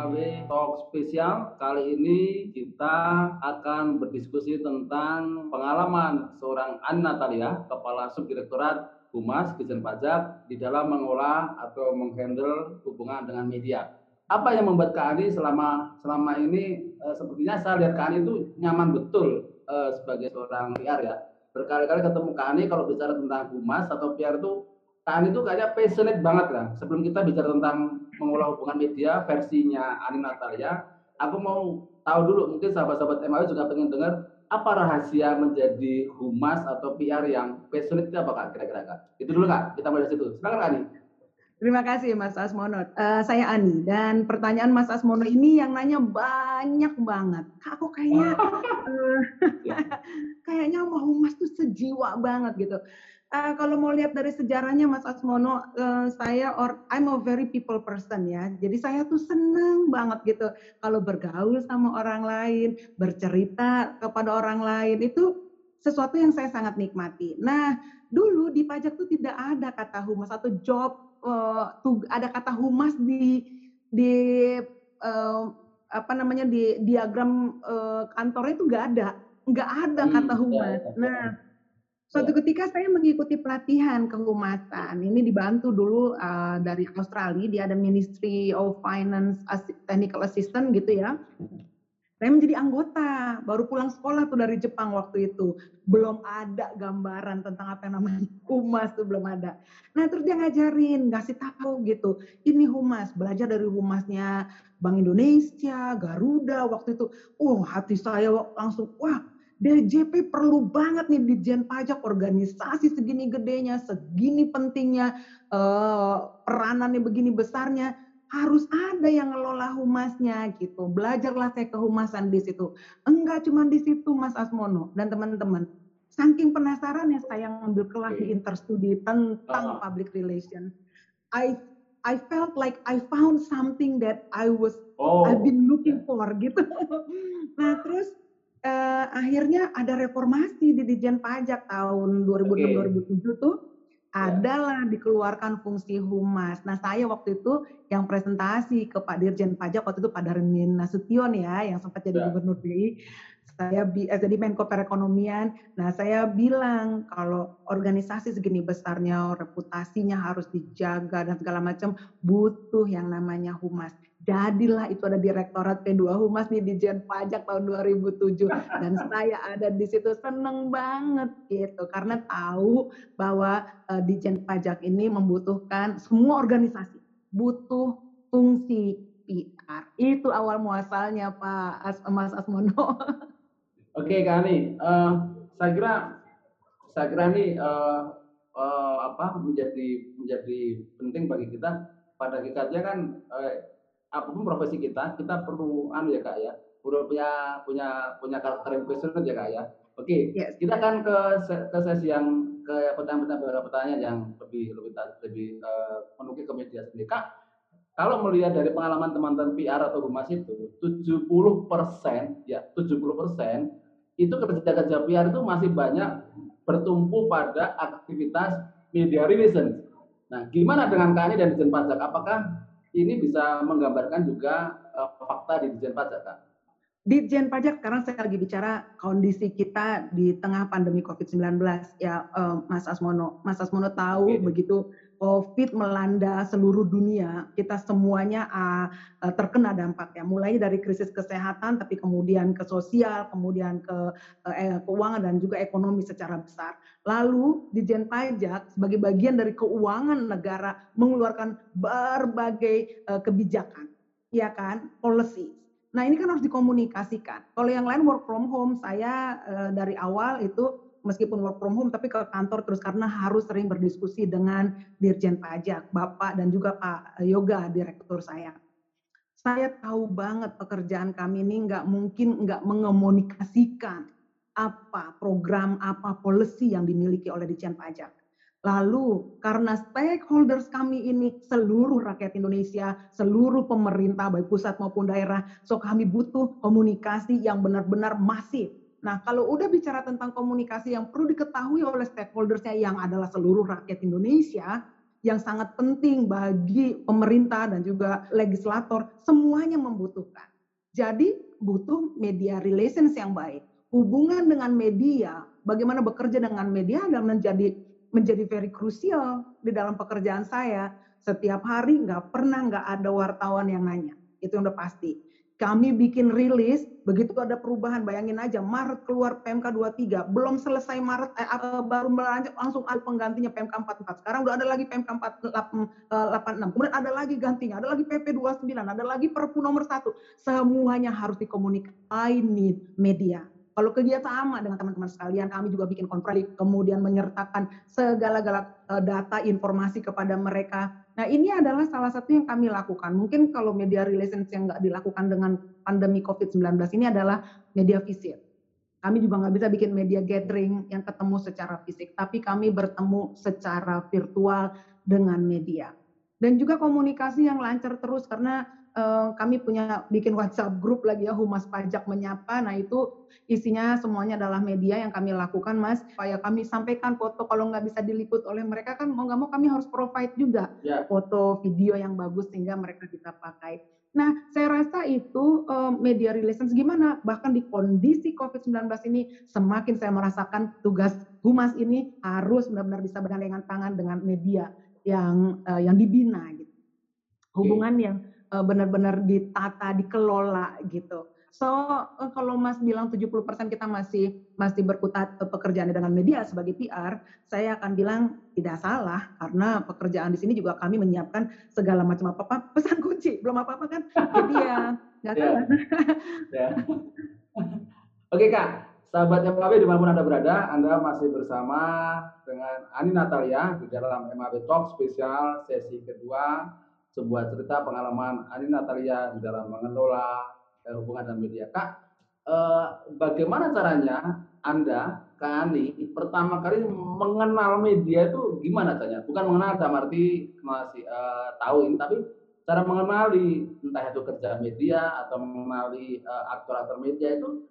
Mawe Talk spesial. Kali ini kita akan berdiskusi tentang pengalaman seorang Ani Natalia, Kepala Subdirektorat Humas Dijen Pajak di dalam mengolah atau menghandle hubungan dengan media. Apa yang membuat Kak Ani selama selama ini e, sepertinya saya lihat Kak Ani itu nyaman betul e, sebagai seorang PR ya. Berkali-kali ketemu Kak Ani kalau bicara tentang humas atau PR itu Kak Ani itu kayaknya passionate banget lah. Sebelum kita bicara tentang mengolah hubungan media versinya Ani Natalia, aku mau tahu dulu mungkin sahabat-sahabat MAU juga pengen dengar apa rahasia menjadi humas atau PR yang passionate itu apa kak kira-kira kak? Itu dulu kak, kita mulai dari situ. Silakan kak Ani. Terima kasih Mas Asmono. Uh, saya Ani dan pertanyaan Mas Asmono ini yang nanya banyak banget. Kak, aku kayaknya uh, kayaknya mau humas tuh sejiwa banget gitu uh, kalau mau lihat dari sejarahnya Mas Asmono, uh, saya or I'm a very people person ya. Jadi saya tuh seneng banget gitu kalau bergaul sama orang lain, bercerita kepada orang lain itu sesuatu yang saya sangat nikmati. Nah, dulu di pajak tuh tidak ada kata humas atau job uh, tuh ada kata humas di di uh, apa namanya di diagram uh, kantornya itu nggak ada, nggak ada hmm, kata humas. Nah Suatu ya. ketika saya mengikuti pelatihan kehumasan. Ini dibantu dulu uh, dari Australia, dia ada Ministry of Finance Technical Assistant gitu ya. Saya menjadi anggota, baru pulang sekolah tuh dari Jepang waktu itu. Belum ada gambaran tentang apa yang namanya humas tuh belum ada. Nah terus dia ngajarin, ngasih tahu gitu. Ini humas, belajar dari humasnya Bank Indonesia, Garuda waktu itu. Oh hati saya langsung, wah DJP perlu banget nih Dijen Pajak organisasi segini gedenya, segini pentingnya, uh, peranannya begini besarnya, harus ada yang ngelola humasnya gitu. Belajarlah saya kehumasan di situ. Enggak cuma di situ Mas Asmono dan teman-teman. Saking penasaran ya saya ngambil kelas di interstudi tentang uh. public relation. I I felt like I found something that I was oh. I've been looking for gitu. nah terus uh, akhirnya ada reformasi di Dijen Pajak tahun 2006-2007 okay. tuh ya. adalah dikeluarkan fungsi humas. Nah saya waktu itu yang presentasi ke Pak Dirjen Pajak waktu itu Pak Darmin Nasution ya yang sempat jadi yeah. Gubernur BI. Saya eh, jadi Menko Perekonomian. Nah saya bilang kalau organisasi segini besarnya reputasinya harus dijaga dan segala macam butuh yang namanya humas jadilah itu ada Direktorat P2 Humas di Dijen Pajak tahun 2007 dan saya ada di situ seneng banget gitu. Karena tahu bahwa uh, Dijen Pajak ini membutuhkan semua organisasi. Butuh fungsi PR. Itu awal muasalnya Pak As Mas Asmono. Oke, Kani, uh, saya kira saya kira ini uh, uh, apa menjadi menjadi penting bagi kita. Pada hakikatnya kan uh, apa pun profesi kita, kita perlu anu ya kak ya, perlu punya punya punya karakter yang passionate ya kak ya. Oke, yes. kita kan ke ke sesi yang ke pertanyaan beberapa pertanyaan yang lebih lebih lebih uh, menukik ke media sendiri. Kak, kalau melihat dari pengalaman teman-teman PR atau humas itu, 70 persen ya 70 persen itu kerja-kerja PR itu masih banyak bertumpu pada aktivitas media relations. Nah, gimana dengan kami dan Dijen Pajak? Apakah ini bisa menggambarkan juga uh, fakta di Dijen Pajak kan? Dijen Pajak sekarang saya lagi bicara kondisi kita di tengah pandemi COVID-19 ya uh, Mas Asmono. Mas Asmono tahu okay. begitu COVID melanda seluruh dunia, kita semuanya uh, terkena dampaknya. Mulai dari krisis kesehatan, tapi kemudian ke sosial, kemudian ke uh, keuangan dan juga ekonomi secara besar. Lalu Dijen Pajak sebagai bagian dari keuangan negara mengeluarkan berbagai uh, kebijakan, ya kan, policy. Nah ini kan harus dikomunikasikan. Kalau yang lain work from home, saya uh, dari awal itu meskipun work from home tapi ke kantor terus karena harus sering berdiskusi dengan Dirjen Pajak, Bapak dan juga Pak Yoga, direktur saya. Saya tahu banget pekerjaan kami ini nggak mungkin nggak mengomunikasikan apa program, apa policy yang dimiliki oleh Dirjen Pajak. Lalu karena stakeholders kami ini seluruh rakyat Indonesia, seluruh pemerintah baik pusat maupun daerah, so kami butuh komunikasi yang benar-benar masif Nah, kalau udah bicara tentang komunikasi yang perlu diketahui oleh stakeholdersnya yang adalah seluruh rakyat Indonesia, yang sangat penting bagi pemerintah dan juga legislator, semuanya membutuhkan. Jadi butuh media relations yang baik. Hubungan dengan media, bagaimana bekerja dengan media adalah menjadi menjadi very crucial di dalam pekerjaan saya. Setiap hari nggak pernah nggak ada wartawan yang nanya. Itu yang udah pasti kami bikin rilis, begitu ada perubahan, bayangin aja, Maret keluar PMK 23, belum selesai Maret, eh, eh, baru melanjut, langsung ada penggantinya PMK 44. Sekarang udah ada lagi PMK 86, eh, kemudian ada lagi gantinya, ada lagi PP 29, ada lagi Perpu nomor 1. Semuanya harus dikomunikasi. I need media. Kalau kegiatan sama dengan teman-teman sekalian, kami juga bikin konferensi, kemudian menyertakan segala-gala eh, data, informasi kepada mereka. Nah ini adalah salah satu yang kami lakukan. Mungkin kalau media relations yang nggak dilakukan dengan pandemi COVID-19 ini adalah media visit. Kami juga nggak bisa bikin media gathering yang ketemu secara fisik, tapi kami bertemu secara virtual dengan media. Dan juga komunikasi yang lancar terus karena uh, kami punya bikin WhatsApp grup lagi ya Humas Pajak menyapa. Nah itu isinya semuanya adalah media yang kami lakukan Mas. Supaya kami sampaikan foto kalau nggak bisa diliput oleh mereka kan mau nggak mau kami harus provide juga ya. foto video yang bagus sehingga mereka bisa pakai. Nah, saya rasa itu uh, media relations gimana? Bahkan di kondisi COVID-19 ini semakin saya merasakan tugas humas ini harus benar-benar bisa bergandengan tangan dengan media yang uh, yang dibina gitu. Hubungan okay. yang uh, benar-benar ditata, dikelola gitu. So uh, kalau Mas bilang 70% kita masih masih berkutat uh, pekerjaan dengan media sebagai PR, saya akan bilang tidak salah karena pekerjaan di sini juga kami menyiapkan segala macam apa apa pesan kunci belum apa apa kan. Jadi ya nggak yeah. salah. yeah. Oke kak, sahabat MAB di mana pun anda berada, anda masih bersama dengan Ani Natalia di dalam MAB Talk spesial sesi kedua sebuah cerita pengalaman Ani Natalia di dalam mengelola eh, hubungan dan media. Kak, eh, bagaimana caranya Anda, Kak Ani, pertama kali mengenal media itu gimana caranya? Bukan mengenal dalam arti masih eh, tahu ini, tapi cara mengenali entah itu kerja media atau mengenali eh, aktor-aktor media itu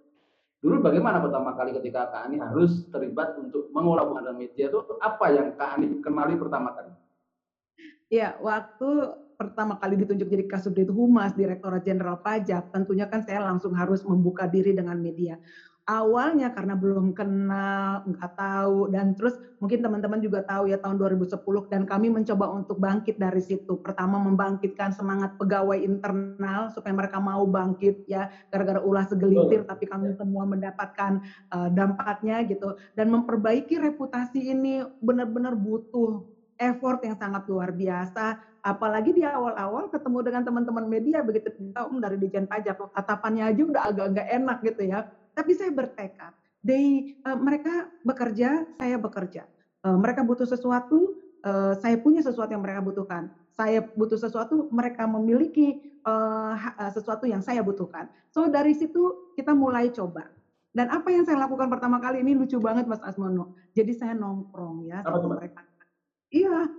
dulu bagaimana pertama kali ketika Kak Ani harus terlibat untuk mengolah hubungan dan media itu apa yang Kak Ani kenali pertama kali? Ya, waktu pertama kali ditunjuk jadi Kasubdit Humas, Direktorat Jenderal Pajak, tentunya kan saya langsung harus membuka diri dengan media. Awalnya karena belum kenal, nggak tahu, dan terus mungkin teman-teman juga tahu ya tahun 2010 dan kami mencoba untuk bangkit dari situ. Pertama membangkitkan semangat pegawai internal supaya mereka mau bangkit ya gara-gara ulah segelintir, tapi kami ya. semua mendapatkan uh, dampaknya gitu dan memperbaiki reputasi ini benar-benar butuh effort yang sangat luar biasa. Apalagi di awal-awal ketemu dengan teman-teman media begitu um dari Dijen Pajak tatapannya aja udah agak-agak enak gitu ya. Tapi saya bertekad they uh, mereka bekerja saya bekerja. Uh, mereka butuh sesuatu uh, saya punya sesuatu yang mereka butuhkan. Saya butuh sesuatu mereka memiliki uh, sesuatu yang saya butuhkan. So dari situ kita mulai coba. Dan apa yang saya lakukan pertama kali ini lucu banget Mas Asmono. Jadi saya nongkrong ya sama mereka Iya,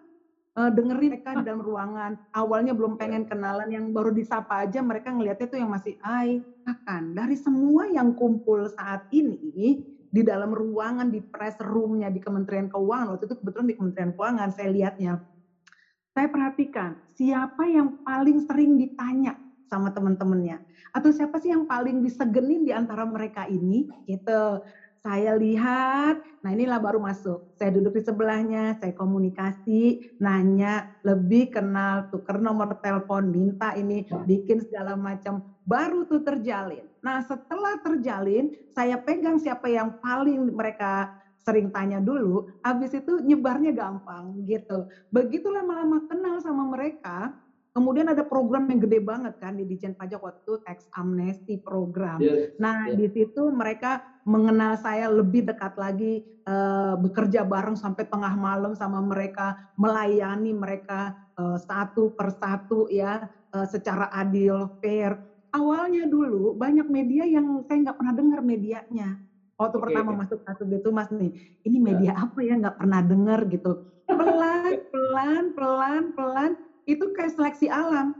uh, dengerin mereka di dalam ruangan. Awalnya belum iya. pengen kenalan, yang baru disapa aja mereka ngelihatnya tuh yang masih ai. Akan dari semua yang kumpul saat ini di dalam ruangan di press roomnya di Kementerian Keuangan waktu itu kebetulan di Kementerian Keuangan saya lihatnya. Saya perhatikan siapa yang paling sering ditanya sama teman-temannya atau siapa sih yang paling disegenin di antara mereka ini gitu saya lihat, nah inilah baru masuk. Saya duduk di sebelahnya, saya komunikasi, nanya, lebih kenal, tuker nomor telepon, minta ini, bikin segala macam, baru tuh terjalin. Nah setelah terjalin, saya pegang siapa yang paling mereka sering tanya dulu, habis itu nyebarnya gampang gitu. Begitu lama-lama kenal sama mereka, Kemudian ada program yang gede banget kan di Dijen Pajak waktu itu tax amnesty program. Yes, nah yes. di situ mereka mengenal saya lebih dekat lagi, uh, bekerja bareng sampai tengah malam sama mereka, melayani mereka uh, satu persatu ya uh, secara adil, fair. Awalnya dulu banyak media yang saya nggak pernah dengar medianya. Waktu okay. pertama masuk satu gitu mas nih, ini ya. media apa ya nggak pernah dengar gitu. Pelan, pelan, pelan, pelan itu kayak seleksi alam.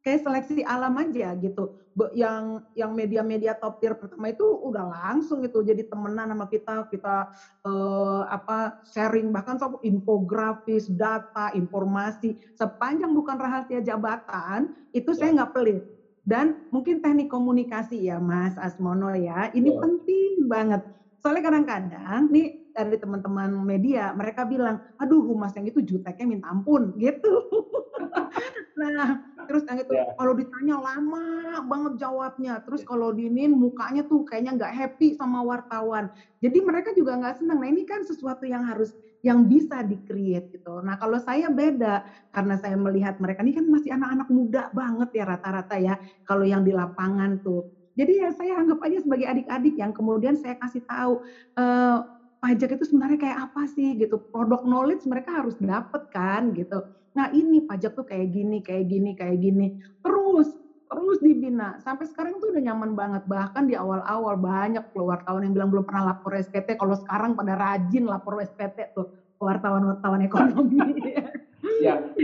kayak seleksi alam aja gitu. Yang yang media-media top tier pertama itu udah langsung gitu jadi temenan sama kita, kita eh, apa sharing bahkan sama infografis, data, informasi sepanjang bukan rahasia jabatan itu saya nggak pelit. Dan mungkin teknik komunikasi ya Mas Asmono ya, ini penting banget. Soalnya kadang-kadang nih dari teman-teman media, mereka bilang, aduh humas yang itu juteknya minta ampun, gitu. nah, terus yang itu yeah. kalau ditanya lama banget jawabnya, terus kalau dinin mukanya tuh kayaknya nggak happy sama wartawan. Jadi mereka juga nggak senang. Nah ini kan sesuatu yang harus yang bisa di-create gitu. Nah kalau saya beda, karena saya melihat mereka ini kan masih anak-anak muda banget ya rata-rata ya, kalau yang di lapangan tuh. Jadi ya saya anggap aja sebagai adik-adik yang kemudian saya kasih tahu, uh, pajak itu sebenarnya kayak apa sih gitu. Produk knowledge mereka harus dapat kan gitu. Nah ini pajak tuh kayak gini, kayak gini, kayak gini. Terus terus dibina sampai sekarang tuh udah nyaman banget bahkan di awal-awal banyak wartawan yang bilang belum pernah lapor SPT kalau sekarang pada rajin lapor SPT tuh wartawan-wartawan ekonomi ya oke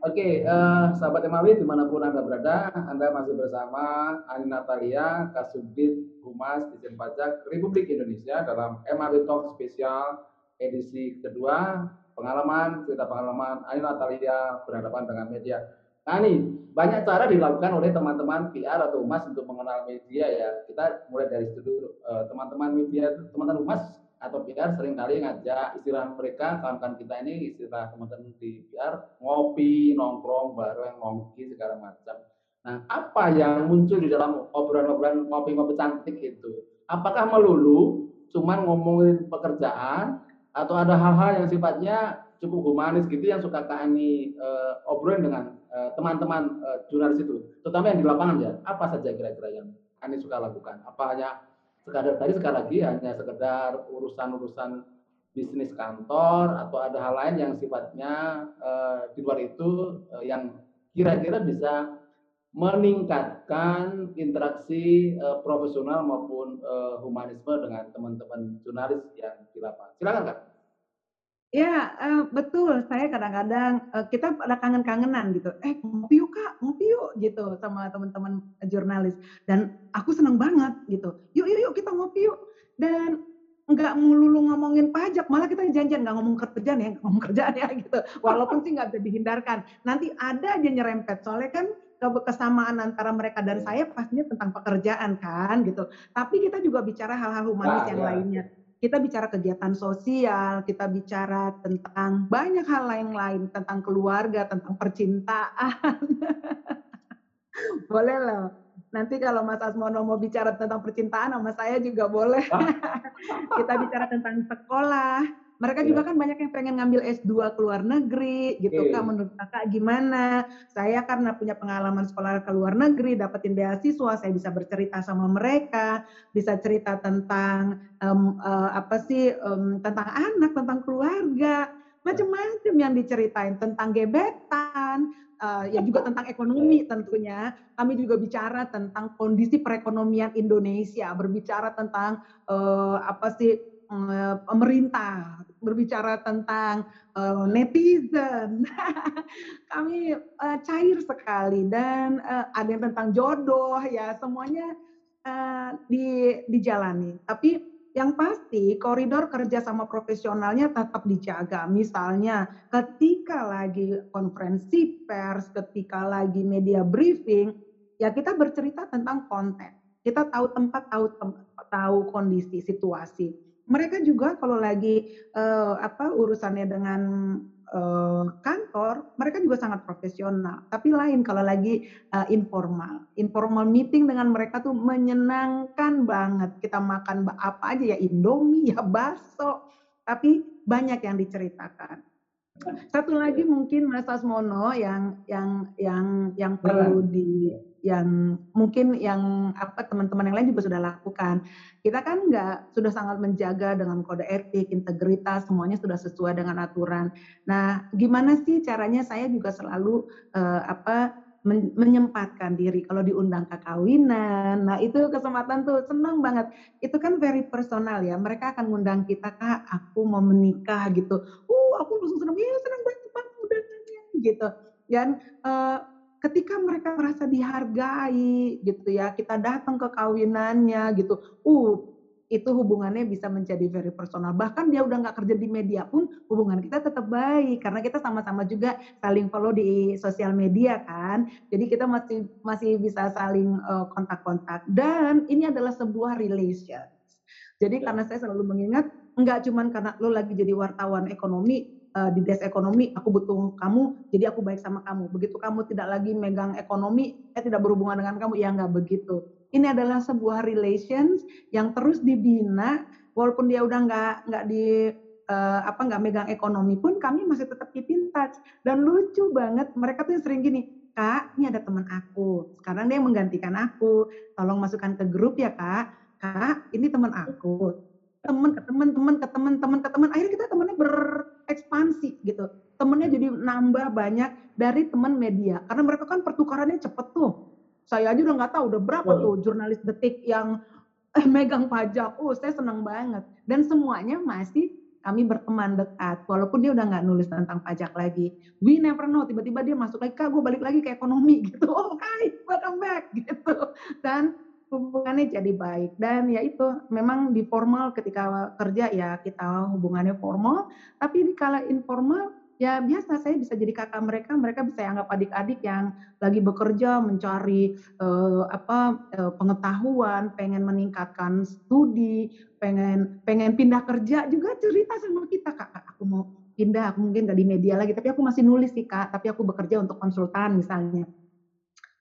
okay, uh, eh, sahabat Emawi di mana pun anda berada anda masih bersama Ani Natalia Kasubdit Humas Dijen Pajak Republik Indonesia dalam Emawi Talk spesial edisi kedua. Pengalaman cerita pengalaman Ani Natalia berhadapan dengan media. Nah banyak cara dilakukan oleh teman-teman PR atau humas untuk mengenal media ya. Kita mulai dari situ eh, Teman-teman media, teman-teman humas atau PR sering kali ngajak istilah mereka kawan-kawan kita ini istilah teman-teman di PR ngopi, nongkrong, bareng, ngongki segala macam. Nah, apa yang muncul di dalam obrolan-obrolan ngopi-ngopi cantik itu? Apakah melulu cuman ngomongin pekerjaan atau ada hal-hal yang sifatnya cukup humanis gitu yang suka kami uh, obrolin dengan Eh, teman-teman uh, jurnalis itu, terutama yang di lapangan ya, apa saja kira-kira yang Anies suka lakukan? Apa hanya sekadar tadi sekali lagi hanya sekedar urusan-urusan bisnis kantor atau ada hal lain yang sifatnya uh, di luar itu uh, yang kira-kira bisa meningkatkan interaksi uh, profesional maupun humanisme dengan teman-teman jurnalis yang di lapangan. Silakan kak. Ya, uh, betul. Saya kadang-kadang uh, kita ada kangen-kangenan gitu. Eh, ngopi yuk Kak, ngopi yuk gitu sama teman-teman jurnalis. Dan aku seneng banget gitu. Yuk, yuk, yuk kita ngopi yuk. Dan nggak melulu ngomongin pajak, malah kita janjian nggak ngomong kerjaan ya, ngomong kerjaan ya gitu. Walaupun sih nggak bisa dihindarkan. Nanti ada aja nyerempet. Soalnya kan kesamaan antara mereka dan saya pastinya tentang pekerjaan kan gitu. Tapi kita juga bicara hal-hal humanis nah, yang ya. lainnya kita bicara kegiatan sosial, kita bicara tentang banyak hal lain-lain, tentang keluarga, tentang percintaan. boleh loh. Nanti kalau Mas Asmono mau bicara tentang percintaan sama saya juga boleh. kita bicara tentang sekolah, mereka yeah. juga kan banyak yang pengen ngambil S2 ke luar negeri gitu okay. Kak. Menurut Kakak gimana? Saya karena punya pengalaman sekolah ke luar negeri, dapetin beasiswa, saya bisa bercerita sama mereka, bisa cerita tentang um, uh, apa sih um, tentang anak, tentang keluarga, macam-macam yang diceritain tentang gebetan, uh, ya juga tentang ekonomi tentunya. Kami juga bicara tentang kondisi perekonomian Indonesia, berbicara tentang uh, apa sih Eh, pemerintah, berbicara tentang uh, netizen. Kami uh, cair sekali dan uh, ada yang tentang jodoh ya semuanya uh, di dijalani. Tapi yang pasti koridor kerja sama profesionalnya tetap dijaga. Misalnya ketika lagi konferensi pers, ketika lagi media briefing, ya kita bercerita tentang konten. Kita tahu tempat, tahu tempat, tahu kondisi, situasi mereka juga kalau lagi uh, apa urusannya dengan uh, kantor, mereka juga sangat profesional. Tapi lain kalau lagi uh, informal, informal meeting dengan mereka tuh menyenangkan banget. Kita makan apa aja ya Indomie, ya bakso, tapi banyak yang diceritakan. Satu lagi mungkin Mas Asmono yang yang yang yang perlu di yang mungkin yang apa teman-teman yang lain juga sudah lakukan. Kita kan nggak sudah sangat menjaga dengan kode etik, integritas, semuanya sudah sesuai dengan aturan. Nah, gimana sih caranya saya juga selalu uh, apa menyempatkan diri kalau diundang ke kawinan. Nah, itu kesempatan tuh senang banget. Itu kan very personal ya. Mereka akan ngundang kita, "Kak, aku mau menikah." gitu. Uh, aku langsung senang, "Iya, senang banget Bang undangannya." gitu. Dan uh, ketika mereka merasa dihargai gitu ya, kita datang ke kawinannya gitu, uh itu hubungannya bisa menjadi very personal. Bahkan dia udah nggak kerja di media pun hubungan kita tetap baik karena kita sama-sama juga saling follow di sosial media kan. Jadi kita masih masih bisa saling uh, kontak-kontak dan ini adalah sebuah relation. Jadi ya. karena saya selalu mengingat nggak cuma karena lo lagi jadi wartawan ekonomi uh, di desk ekonomi, aku butuh kamu, jadi aku baik sama kamu. Begitu kamu tidak lagi megang ekonomi, saya tidak berhubungan dengan kamu, ya nggak begitu. Ini adalah sebuah relations yang terus dibina, walaupun dia udah nggak nggak di uh, apa nggak megang ekonomi pun, kami masih tetap keep in touch. Dan lucu banget, mereka tuh sering gini, Kak, ini ada teman aku. Sekarang dia menggantikan aku. Tolong masukkan ke grup ya, Kak. Kak, ini teman aku teman ke teman teman ke teman teman ke teman akhirnya kita temannya berekspansi gitu temennya jadi nambah banyak dari teman media karena mereka kan pertukarannya cepet tuh saya aja udah nggak tahu udah berapa oh. tuh jurnalis detik yang eh, megang pajak. Oh saya senang banget. Dan semuanya masih kami berteman dekat walaupun dia udah nggak nulis tentang pajak lagi. We never know tiba-tiba dia masuk lagi kak gue balik lagi ke ekonomi gitu. Oh hai welcome back gitu. Dan hubungannya jadi baik. Dan ya itu memang di formal ketika kerja ya kita hubungannya formal tapi di kala informal ya biasa saya bisa jadi kakak mereka mereka bisa anggap adik-adik yang lagi bekerja mencari uh, apa uh, pengetahuan pengen meningkatkan studi pengen pengen pindah kerja juga cerita sama kita kak aku mau pindah aku mungkin gak di media lagi tapi aku masih nulis sih kak tapi aku bekerja untuk konsultan misalnya.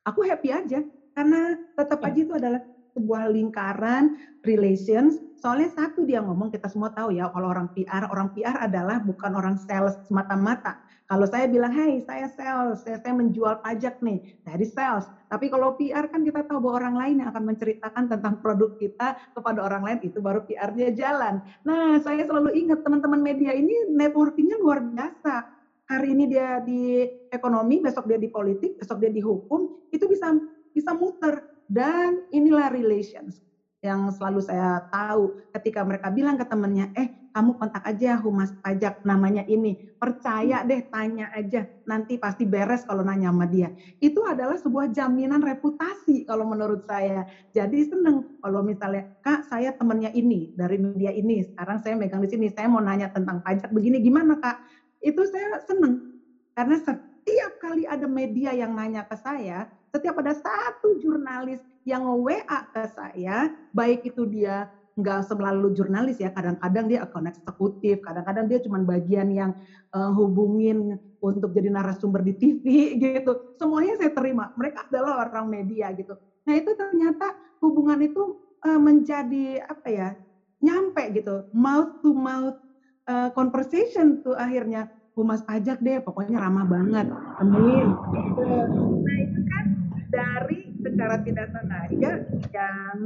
Aku happy aja karena tetap aja itu adalah sebuah lingkaran relations. Soalnya satu dia ngomong kita semua tahu ya kalau orang PR, orang PR adalah bukan orang sales semata-mata. Kalau saya bilang, hey saya sales, saya, saya menjual pajak nih, dari sales. Tapi kalau PR kan kita tahu bahwa orang lain yang akan menceritakan tentang produk kita kepada orang lain, itu baru PR-nya jalan. Nah saya selalu ingat teman-teman media ini networkingnya luar biasa. Hari ini dia di ekonomi, besok dia di politik, besok dia di hukum, itu bisa bisa muter dan inilah relations yang selalu saya tahu ketika mereka bilang ke temennya, eh kamu kontak aja humas pajak namanya ini, percaya deh tanya aja, nanti pasti beres kalau nanya sama dia. Itu adalah sebuah jaminan reputasi kalau menurut saya. Jadi seneng kalau misalnya, kak saya temennya ini dari media ini, sekarang saya megang di sini, saya mau nanya tentang pajak begini gimana kak? Itu saya seneng karena setiap kali ada media yang nanya ke saya, setiap ada satu jurnalis yang WA ke saya, baik itu dia nggak selalu jurnalis ya, kadang-kadang dia akun eksekutif, kadang-kadang dia cuma bagian yang uh, hubungin untuk jadi narasumber di TV gitu. Semuanya saya terima, mereka adalah orang media gitu. Nah itu ternyata hubungan itu uh, menjadi apa ya, nyampe gitu, mouth to mouth uh, conversation tuh akhirnya humas pajak deh, pokoknya ramah banget. Amin. Nah dari secara tidak sengaja yang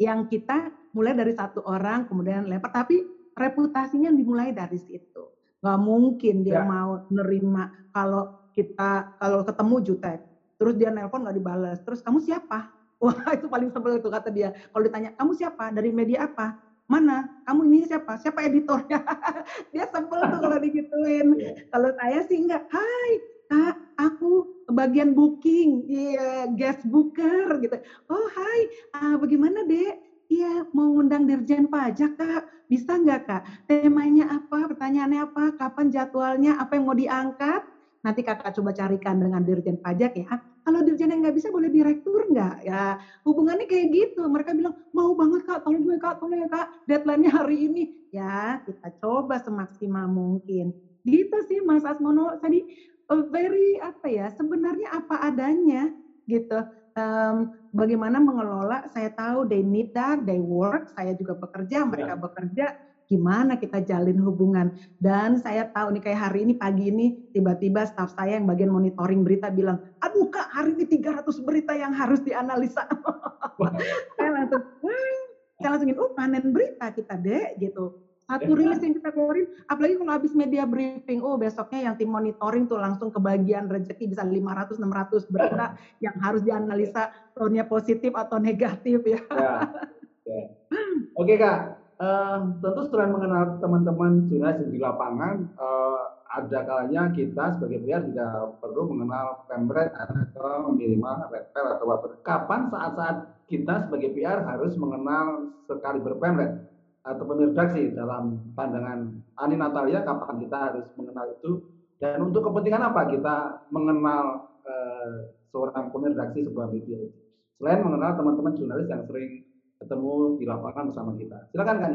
yang kita mulai dari satu orang kemudian lempar tapi reputasinya dimulai dari situ. Nggak mungkin dia ya. mau nerima kalau kita kalau ketemu jutek terus dia nelpon nggak dibalas terus kamu siapa? Wah itu paling sebel itu kata dia. Kalau ditanya kamu siapa? Dari media apa? Mana? Kamu ini siapa? Siapa editornya? Dia sebel tuh kalau digituin. Ya. kalau saya sih enggak hai kak aku bagian booking, iya guest booker gitu. Oh hai, uh, bagaimana dek? Iya mau ngundang dirjen pajak kak, bisa nggak kak? Temanya apa? Pertanyaannya apa? Kapan jadwalnya? Apa yang mau diangkat? Nanti kakak coba carikan dengan dirjen pajak ya. Kalau dirjen yang nggak bisa boleh direktur nggak? Ya hubungannya kayak gitu. Mereka bilang mau banget kak, tolong gue kak, tolong ya kak. Deadline-nya hari ini. Ya kita coba semaksimal mungkin. Gitu sih Mas Asmono tadi very apa ya sebenarnya apa adanya gitu. Um, bagaimana mengelola saya tahu they need that they work saya juga bekerja mereka yeah. bekerja gimana kita jalin hubungan. Dan saya tahu nih kayak hari ini pagi ini tiba-tiba staff saya yang bagian monitoring berita bilang aduh kak hari ini 300 berita yang harus dianalisa. Saya langsung saya langsungin oh panen berita kita deh gitu satu rilis yang kita keluarin, apalagi kalau habis media briefing, oh besoknya yang tim monitoring tuh langsung ke bagian rezeki bisa 500-600 berita yang harus dianalisa tone positif atau negatif ya. ya, ya. Oke kak, uh, tentu setelah mengenal teman-teman jurnalis di lapangan, uh, ada kalanya kita sebagai PR juga perlu mengenal pemret atau minimal repel atau water. Kapan saat-saat kita sebagai PR harus mengenal sekali berpemret atau redaksi dalam pandangan Ani Natalia kapan kita harus mengenal itu dan untuk kepentingan apa kita mengenal eh, seorang pemirdaksi sebuah media selain mengenal teman-teman jurnalis yang sering ketemu di lapangan bersama kita silakan kan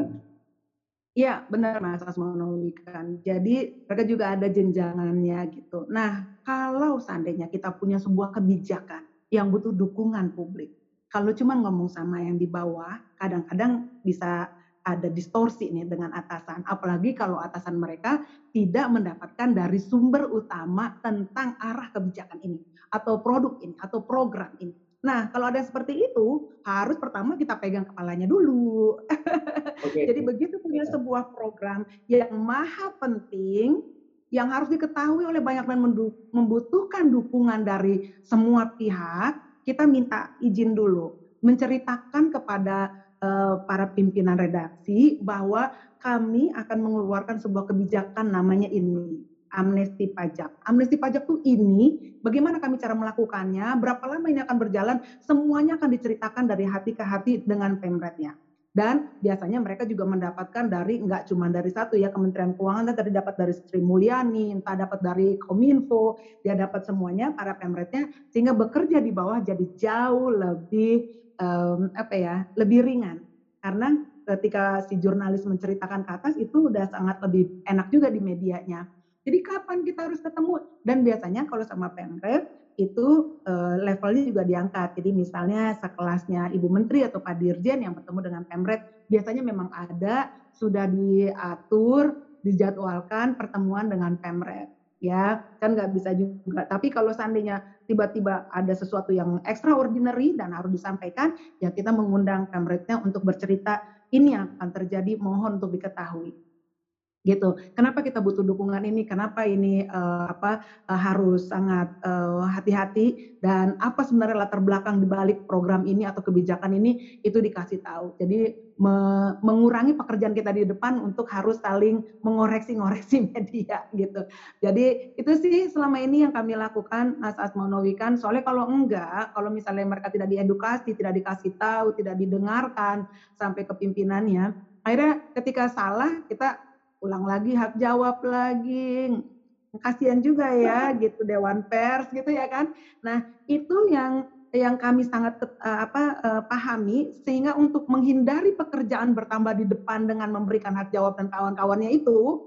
Iya, benar Mas Asmono kan. Jadi mereka juga ada jenjangannya gitu. Nah, kalau seandainya kita punya sebuah kebijakan yang butuh dukungan publik, kalau cuma ngomong sama yang di bawah, kadang-kadang bisa ada distorsi nih dengan atasan. Apalagi kalau atasan mereka tidak mendapatkan dari sumber utama tentang arah kebijakan ini, atau produk ini, atau program ini. Nah, kalau ada seperti itu, harus pertama kita pegang kepalanya dulu. Okay. Jadi begitu punya iya. sebuah program yang maha penting, yang harus diketahui oleh banyak dan membutuhkan dukungan dari semua pihak, kita minta izin dulu, menceritakan kepada para pimpinan redaksi bahwa kami akan mengeluarkan sebuah kebijakan namanya ini amnesti pajak. Amnesti pajak tuh ini, bagaimana kami cara melakukannya, berapa lama ini akan berjalan, semuanya akan diceritakan dari hati ke hati dengan pemretnya. Dan biasanya mereka juga mendapatkan dari nggak cuma dari satu ya Kementerian Keuangan tadi dapat dari Sri Mulyani, entah dapat dari Kominfo, dia dapat semuanya para pemretnya sehingga bekerja di bawah jadi jauh lebih um, apa ya lebih ringan karena ketika si jurnalis menceritakan ke atas itu udah sangat lebih enak juga di medianya jadi kapan kita harus ketemu? Dan biasanya kalau sama Pemret itu uh, levelnya juga diangkat. Jadi misalnya sekelasnya Ibu Menteri atau Pak Dirjen yang bertemu dengan Pemret, biasanya memang ada sudah diatur, dijadwalkan pertemuan dengan Pemret. Ya, kan nggak bisa juga. Tapi kalau seandainya tiba-tiba ada sesuatu yang extraordinary dan harus disampaikan, ya kita mengundang Pemretnya untuk bercerita ini yang akan terjadi, mohon untuk diketahui gitu. Kenapa kita butuh dukungan ini? Kenapa ini uh, apa uh, harus sangat uh, hati-hati dan apa sebenarnya latar belakang di balik program ini atau kebijakan ini itu dikasih tahu. Jadi me mengurangi pekerjaan kita di depan untuk harus saling mengoreksi-ngoreksi media gitu. Jadi itu sih selama ini yang kami lakukan Mas Asmonowi kan. Soalnya kalau enggak, kalau misalnya mereka tidak diedukasi, tidak dikasih tahu, tidak didengarkan sampai ke pimpinannya, akhirnya ketika salah kita ulang lagi hak jawab lagi. Kasihan juga ya gitu dewan pers gitu ya kan. Nah itu yang yang kami sangat uh, apa uh, pahami sehingga untuk menghindari pekerjaan bertambah di depan dengan memberikan hak jawab dan kawan-kawannya itu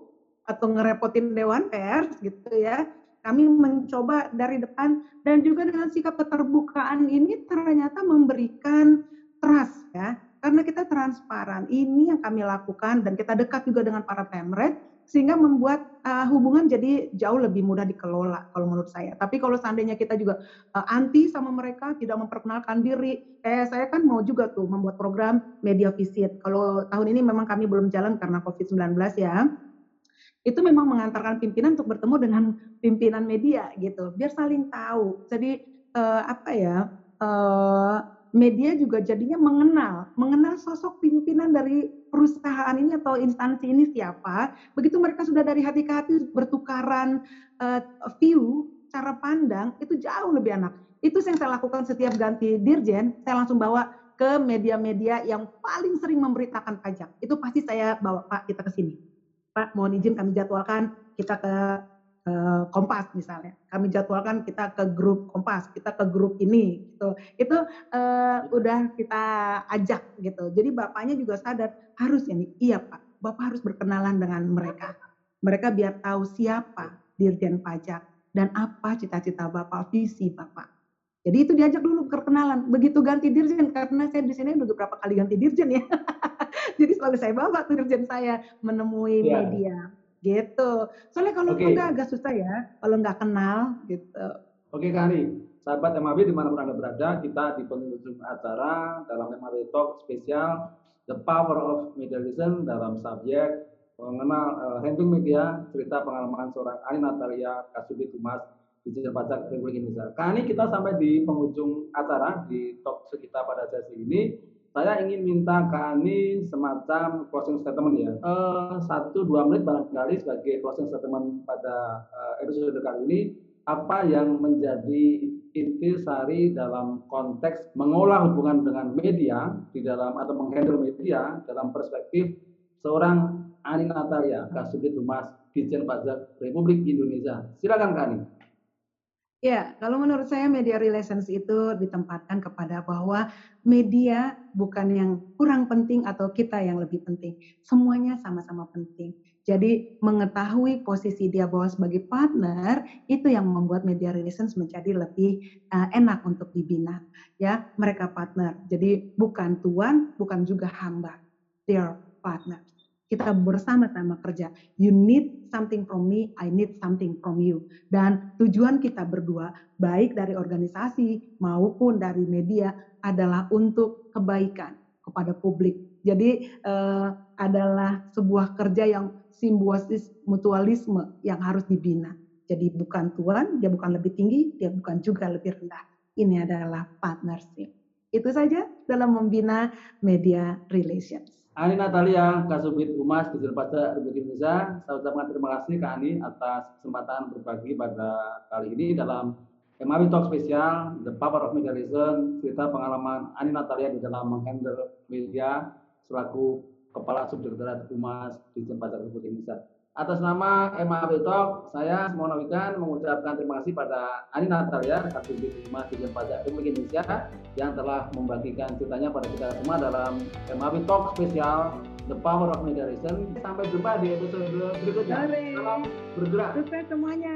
atau ngerepotin dewan pers gitu ya kami mencoba dari depan. Dan juga dengan sikap keterbukaan ini ternyata memberikan trust ya karena kita transparan. Ini yang kami lakukan dan kita dekat juga dengan para pemret sehingga membuat uh, hubungan jadi jauh lebih mudah dikelola kalau menurut saya. Tapi kalau seandainya kita juga uh, anti sama mereka, tidak memperkenalkan diri, kayak saya kan mau juga tuh membuat program media visit. Kalau tahun ini memang kami belum jalan karena COVID-19 ya. Itu memang mengantarkan pimpinan untuk bertemu dengan pimpinan media gitu, biar saling tahu. Jadi uh, apa ya? Uh, media juga jadinya mengenal, mengenal sosok pimpinan dari perusahaan ini atau instansi ini siapa. Begitu mereka sudah dari hati ke hati bertukaran uh, view, cara pandang, itu jauh lebih enak. Itu yang saya lakukan setiap ganti dirjen, saya langsung bawa ke media-media yang paling sering memberitakan pajak. Itu pasti saya bawa, Pak, kita ke sini. Pak, mohon izin kami jadwalkan kita ke Kompas misalnya. Kami jadwalkan kita ke grup Kompas, kita ke grup ini gitu. Itu uh, udah kita ajak gitu. Jadi bapaknya juga sadar harus ini. Iya, Pak. Bapak harus berkenalan dengan mereka. Mereka biar tahu siapa Dirjen Pajak dan apa cita-cita Bapak, visi Bapak. Jadi itu diajak dulu perkenalan. Begitu ganti dirjen, karena saya di sini udah beberapa kali ganti dirjen ya. Jadi selalu saya bawa tuh dirjen saya menemui yeah. media gitu. Soalnya kalau okay. enggak agak susah ya, kalau nggak kenal gitu. Oke okay, Kali, sahabat MAB di mana pun Anda berada, kita di penghujung acara dalam MAB Talk spesial The Power of Medialism dalam subjek mengenal uh, handling media, cerita pengalaman seorang Ani Natalia Kasubit Humas di Pajak Republik Indonesia. Kali kita sampai di penghujung acara di talk kita pada sesi ini. Saya ingin minta ke Ani semacam closing statement ya. Uh, satu dua menit barangkali sebagai closing statement pada uh, episode kali ini apa yang menjadi inti sari dalam konteks mengolah hubungan dengan media di dalam atau menghandle media dalam perspektif seorang Ani Natalia Kasubdit Humas Dijen Pajak Republik Indonesia. Silakan Kak Ani. Ya, kalau menurut saya media relations itu ditempatkan kepada bahwa media bukan yang kurang penting atau kita yang lebih penting. Semuanya sama-sama penting. Jadi mengetahui posisi dia bahwa sebagai partner itu yang membuat media relations menjadi lebih uh, enak untuk dibina. Ya, mereka partner. Jadi bukan tuan, bukan juga hamba. They are partners kita bersama-sama kerja. You need something from me, I need something from you. Dan tujuan kita berdua, baik dari organisasi maupun dari media, adalah untuk kebaikan kepada publik. Jadi eh, adalah sebuah kerja yang simbiosis mutualisme yang harus dibina. Jadi bukan tuan, dia bukan lebih tinggi, dia bukan juga lebih rendah. Ini adalah partnership. Itu saja dalam membina media relations. Ani Natalia, Kasubit Humas Dijen Pajak Republik Indonesia. Saya ucapkan terima kasih ke Ani atas kesempatan berbagi pada kali ini dalam MAWI Talk spesial The Power of Media Relation, cerita pengalaman Ani Natalia di dalam menghandle media selaku Kepala Subdirektorat Humas Dijen Pajak Republik Indonesia. Atas nama MAB Talk, saya Semono Wikan mengucapkan terima kasih pada Ani Natalia, Kasubit Humas Dijen Pajak Republik Indonesia yang telah membagikan ceritanya pada kita semua dalam MAB Talk spesial The Power of Mediation. Sampai jumpa di episode berikutnya. Salam bergerak. Sukses semuanya.